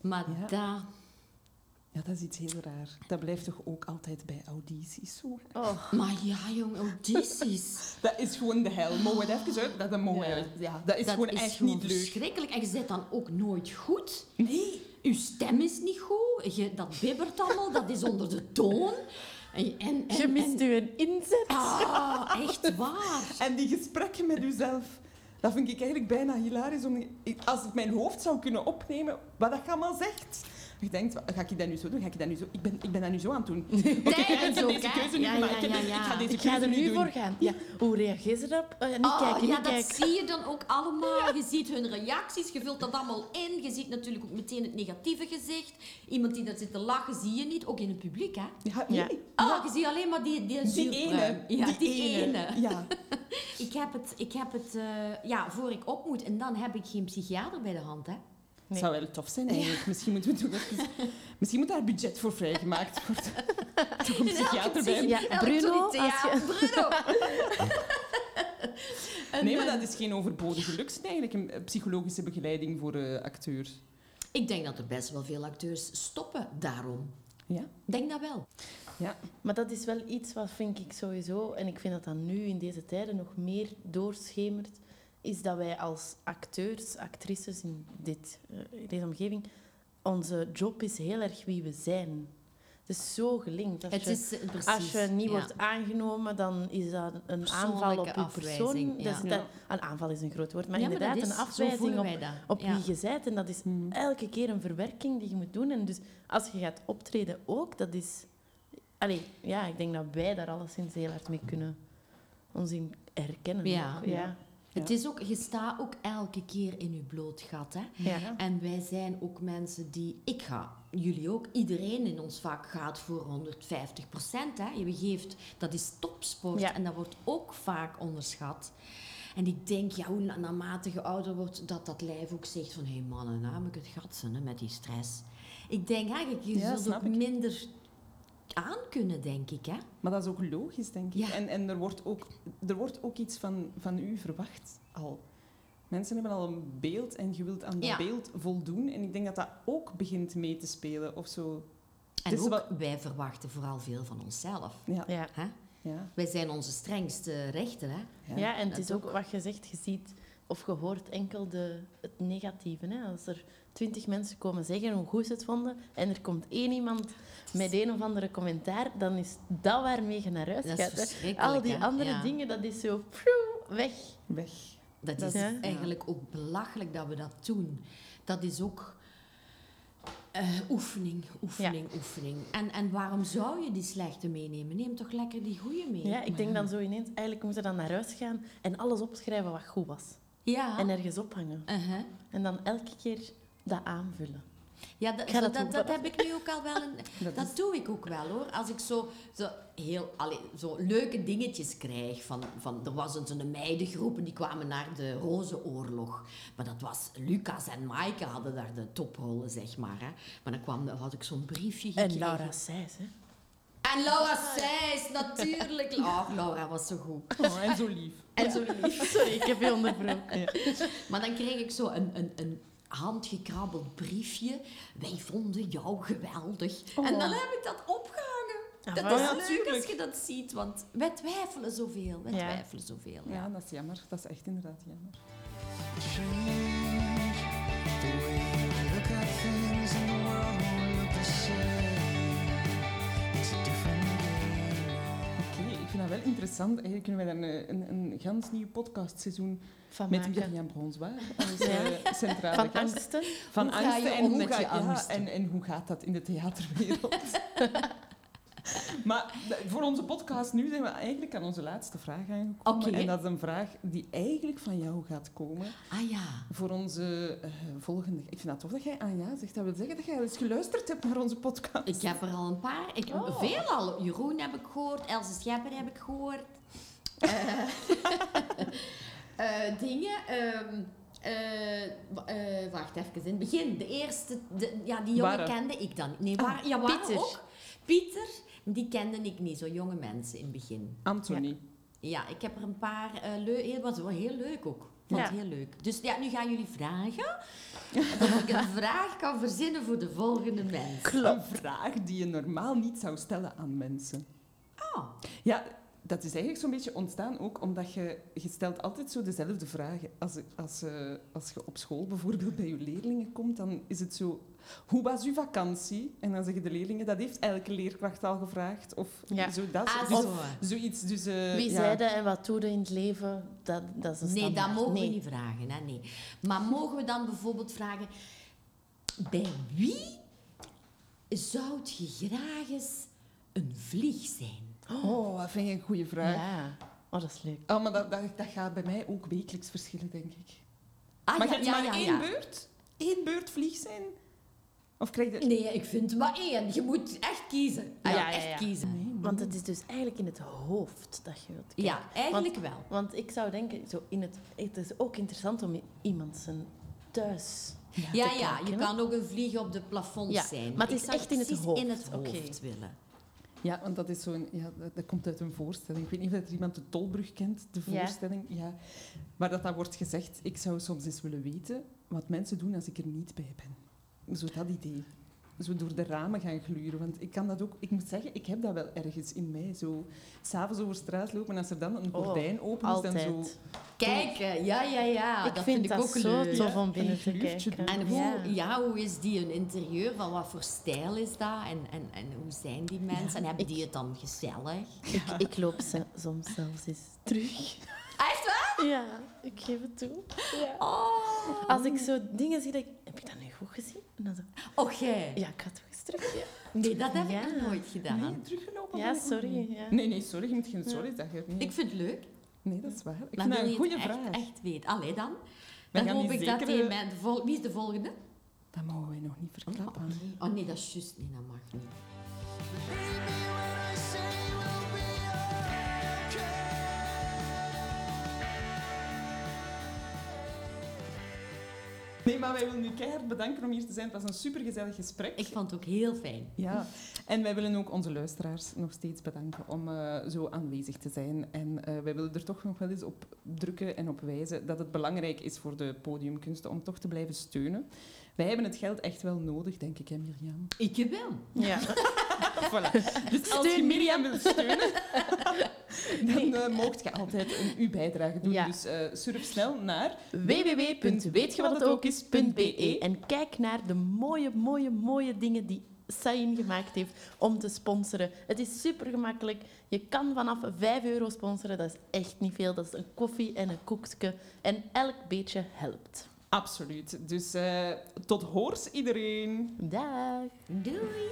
Maar Ja. dat... ja, dat is iets heel raar. Dat blijft toch ook altijd bij audities zo. Oh, Maar ja, jong, audities. Dat is gewoon de hel. Mogen we het even uit? Dat is een mooie... Ja. Ja. ja, dat is dat gewoon is echt gewoon niet leuk. verschrikkelijk. En je zit dan ook nooit goed. Nee. Je stem is niet goed. Je, dat bibbert allemaal. Dat is onder de toon. En, en, en, je mist u een inzet. Ah, echt waar. En die gesprekken met uzelf, dat vind ik eigenlijk bijna hilarisch. Om, als ik mijn hoofd zou kunnen opnemen, wat dat je allemaal zegt. Je denkt, ga ik dat nu zo doen? Ga ik dat nu zo? Ik ben, ik ben dat nu zo aan het doen. Oké, ik heb ook, deze keuze nu gemaakt. Ik. Ik ga deze Ik ga keuze er nu doen. voor gaan. Ja. Hoe reageer ze erop? Eh, niet Ah, kijken, ja, niet dat kijken. zie je dan ook allemaal. Je ziet hun reacties, je vult dat allemaal in. Je ziet natuurlijk ook meteen het negatieve gezicht. Iemand die daar zit te lachen, zie je niet. Ook in het publiek, hè. Ja, nee. Ja. Ah, je ziet alleen maar die, die, ene. Ja, die, ene. Ja. Ik heb het, ik heb het eh, ja, voor ik op moet. En dan heb ik geen psychiater bij de hand, hè. Het Nee. zou wel tof zijn eigenlijk. Misschien moeten we doen Misschien moet daar budget voor vrijgemaakt worden. Toch een psychiater bij. Ja, Bruno, als je- Bruno. Nee, maar eh, dat is geen overbodige luxe eigenlijk, een eh, psychologische begeleiding voor eh, acteurs. Ik denk dat er best wel veel acteurs stoppen daarom. Ja? Ik denk dat wel. Ja. Maar dat is wel iets wat vind ik sowieso, en ik vind dat dat nu in deze tijden nog meer doorschemert, is dat wij als acteurs, actrices in, dit, eh, in deze omgeving, onze job is heel erg wie we zijn. Het is zo gelinkt. Als Het je, is eh, precies. als je niet ja. wordt aangenomen, dan is dat een aanval op je persoon. afwijzing, Dat een aanval is een groot woord, maar Ja, inderdaad is, een afwijzing op, wie je bent. En dat is Mhm. elke keer een verwerking die je moet doen. En dus als je gaat optreden ook, dat is... Allee, ja, ik denk dat wij daar alleszins heel hard mee kunnen ons in herkennen. Ja. ook. Ja. Het is ook, je staat ook elke keer in je bloot gat. Hè? ja. En wij zijn ook mensen die, ik ga, jullie ook, iedereen in ons vak gaat voor 150 procent. Je geeft, dat is topsport Ja. en dat wordt ook vaak onderschat. En ik denk, ja, hoe na- naarmate je ouder wordt, dat dat lijf ook zegt van, hé hey mannen, nou moet ik het gat zijn hè, met die stress. Ik denk eigenlijk, je Ja, zult ook ik. minder aan kunnen, denk ik. Hè? Maar dat is ook logisch, denk ik. Ja. En, en er, wordt ook, er wordt ook iets van, van u verwacht al. Mensen hebben al een beeld en je wilt aan dat Ja. beeld voldoen. En ik denk dat dat ook begint mee te spelen of zo. En ook, wij verwachten vooral veel van onszelf. Ja, Ja. Hè? ja, Wij zijn onze strengste rechter. Hè? ja. Ja, en het dat is ook wat je zegt, je ziet of je hoort enkel de, het negatieve. Hè? Als er twintig mensen komen zeggen hoe goed ze het vonden en er komt één iemand met een of andere commentaar, dan is dat waarmee je naar huis Dat is gaat. Al die hè? andere Ja. dingen, dat is zo weg. Weg. Dat Dat is is- eigenlijk ook belachelijk dat we dat doen. Dat is ook eh, oefening, oefening, oefening. En, en waarom zou je die slechte meenemen? Neem toch lekker die goede mee. Ja, ik denk dan zo ineens, eigenlijk moeten we dan naar huis gaan en alles opschrijven wat goed was. Ja. En ergens ophangen. Uh-huh. En dan elke keer dat aanvullen. Ja, dat, zo- dat dat, doen. dat heb ik nu ook al wel. Een, Dat dat is- doe ik ook wel hoor. Als ik zo, zo heel allee, zo leuke dingetjes krijg. Van, van, er was een meidengroep en die kwamen naar de Rozenoorlog. Maar dat was Lucas en Maaike hadden daar de toprollen, zeg maar. Hè. Maar dan kwam, had ik zo'n briefje En gekregen. Laura Seys, hè. En Laura Seys, natuurlijk. Oh, Laura was zo goed. Oh, en zo lief. En zo lief. Sorry, ik heb je onderbroken. Maar dan kreeg ik zo een, een, een handgekrabbeld briefje. Wij vonden jou geweldig. Oh. En dan heb ik dat opgehangen. Dat is ja, leuk als je dat ziet, want wij twijfelen zoveel. Wij Ja. twijfelen zoveel. Ja, dat is jammer. Dat is echt inderdaad jammer. Interessant. Eigenlijk kunnen wij daar een, een, een gans nieuw podcastseizoen Van met. Mirjam Bronswaar als Ja. centrale Van gast. angsten. Van Hoe ga angsten je en om hoe met ga- je ja, angsten? en, en hoe gaat dat in de theaterwereld? maar voor onze podcast nu zijn we eigenlijk aan onze laatste vraag aangekomen. En dat is een vraag die eigenlijk van jou gaat komen Ah ja. voor onze eh, volgende... Ik vind het tof dat jij ah ja zegt. Dat wil zeggen dat jij al eens geluisterd hebt naar onze podcast. Ik heb er al een paar. Ik, Oh. Veel al. Jeroen heb ik gehoord. Else Schepper heb ik gehoord. Eh, eh, dingen. eh, wacht even. In het begin. De eerste. De, ja, die jongen Waren. kende ik dan niet. Nee, waar, ja, waar Pieter. ook. Pieter. Die kende ik niet. Zo jonge mensen in het begin. Anthony. Ja, ik heb er een paar uh, leuk. Het was wel heel leuk ook. Vond Ja. heel leuk. Dus ja, nu gaan jullie vragen. Of ik een vraag kan verzinnen voor de volgende mens. Een vraag die je normaal niet zou stellen aan mensen. Ah, Ja, dat is eigenlijk zo'n beetje ontstaan ook omdat je, je stelt altijd zo dezelfde vragen. Als, als, eh, als je op school bijvoorbeeld bij je leerlingen komt, dan is het zo... Hoe was uw vakantie? En dan zeggen de leerlingen, dat heeft elke leerkracht al gevraagd. Of Ja. zo dat. ah, dus, zo. zoiets. Dus, eh, Wie ja. zei dat en wat doe je in het leven? Dat, dat is een Nee, dat mogen Nee. we niet vragen. Hè? Nee. Maar mogen we dan bijvoorbeeld vragen... Bij wie zou je graag eens een vlieg zijn? Oh, dat vind je een goede vraag. Ja. Oh, dat is leuk. Oh, maar dat, dat, dat gaat bij mij ook wekelijks verschillen, denk ik. Ah, maar ja, je hebt ja, maar ja, één ja. beurt? Eén beurt vlieg zijn? Of krijg je... Nee, ik vind maar één. Je moet echt kiezen. Ah, Ja, ja, ja, echt ja. kiezen. Nee, Want het is dus eigenlijk in het hoofd dat je wilt kijken. Ja, eigenlijk wel. Want ik zou denken, zo in het, het is ook interessant om iemand zijn thuis Ja, te ja, je kijken, kan ook een vlieg op de plafond Ja, zijn. maar het is echt in het hoofd. in het willen. Ja, want dat is zo'n... Ja, dat, komt uit een voorstelling. Ik weet niet of er iemand de Tolbrug kent, de Ja. voorstelling. Ja. Maar dat dat wordt gezegd, ik zou soms eens willen weten wat mensen doen als ik er niet bij ben. Zo dat idee. Zo door de ramen gaan gluren. Want ik kan dat ook... Ik moet zeggen, ik heb dat wel ergens in mij. Zo s'avonds over straat lopen en als er dan een Oh, gordijn open is, dan zo... Kijken, ja, ja, ja. ik dat vind vind ik dat ook zo leuk. tof om Ja, binnen te kijken. En hoe, Ja. ja. hoe is die een interieur? Van wat voor stijl is dat? En, en, en hoe zijn die mensen? en hebben ik- die het dan gezellig? Ik, ik loop ze- soms zelfs eens terug. Echt waar? Ja, ik geef het toe. Ja. Oh, Als ik zo dingen zie, denk ik, heb ik dat nu goed gezien? En dan zo, oh jij. ja, ik ga toch eens terug. Ja, Nee, dat heb Ja. ik nog nooit gedaan. Nee, teruggelopen? ja sorry. Ja. Nee, nee, sorry. Je moet geen sorry zeggen. Nee, Ik vind het leuk. nee dat is waar. Ik Dan vind dat wil een goede het echt, vraag. echt weten. Allee dan. Dan hoop ik dat hij mij... De vol... Wie is de volgende? Dat mogen wij nog niet Oh, verklappen. oké. Oh nee, dat is juist. Nee, dat mag niet. Nee, maar wij willen u keihard bedanken om hier te zijn. Het was een supergezellig gesprek. Ik vond het ook heel fijn. Ja, en wij willen ook onze luisteraars nog steeds bedanken om eh, zo aanwezig te zijn. En eh, wij willen er toch nog wel eens op drukken en op wijzen dat het belangrijk is voor de podiumkunsten om toch te blijven steunen. Wij hebben het geld echt wel nodig, denk ik, hè, Mirjam? Ik wel. Ja. Voilà. Dus als je Steun Mirjam wilt steunen, dan eh moogt je altijd een uw bijdrage doen. Ja. Dus eh, surf snel naar www.weetjewathetoocis.be en kijk naar de mooie, mooie, mooie dingen die Sayin gemaakt heeft om te sponsoren. Het is super gemakkelijk. Je kan vanaf 5 euro sponsoren. Dat is echt niet veel. Dat is een koffie en een koekje. En elk beetje helpt. Absoluut. Dus eh, tot hoors iedereen. Dag. Doei.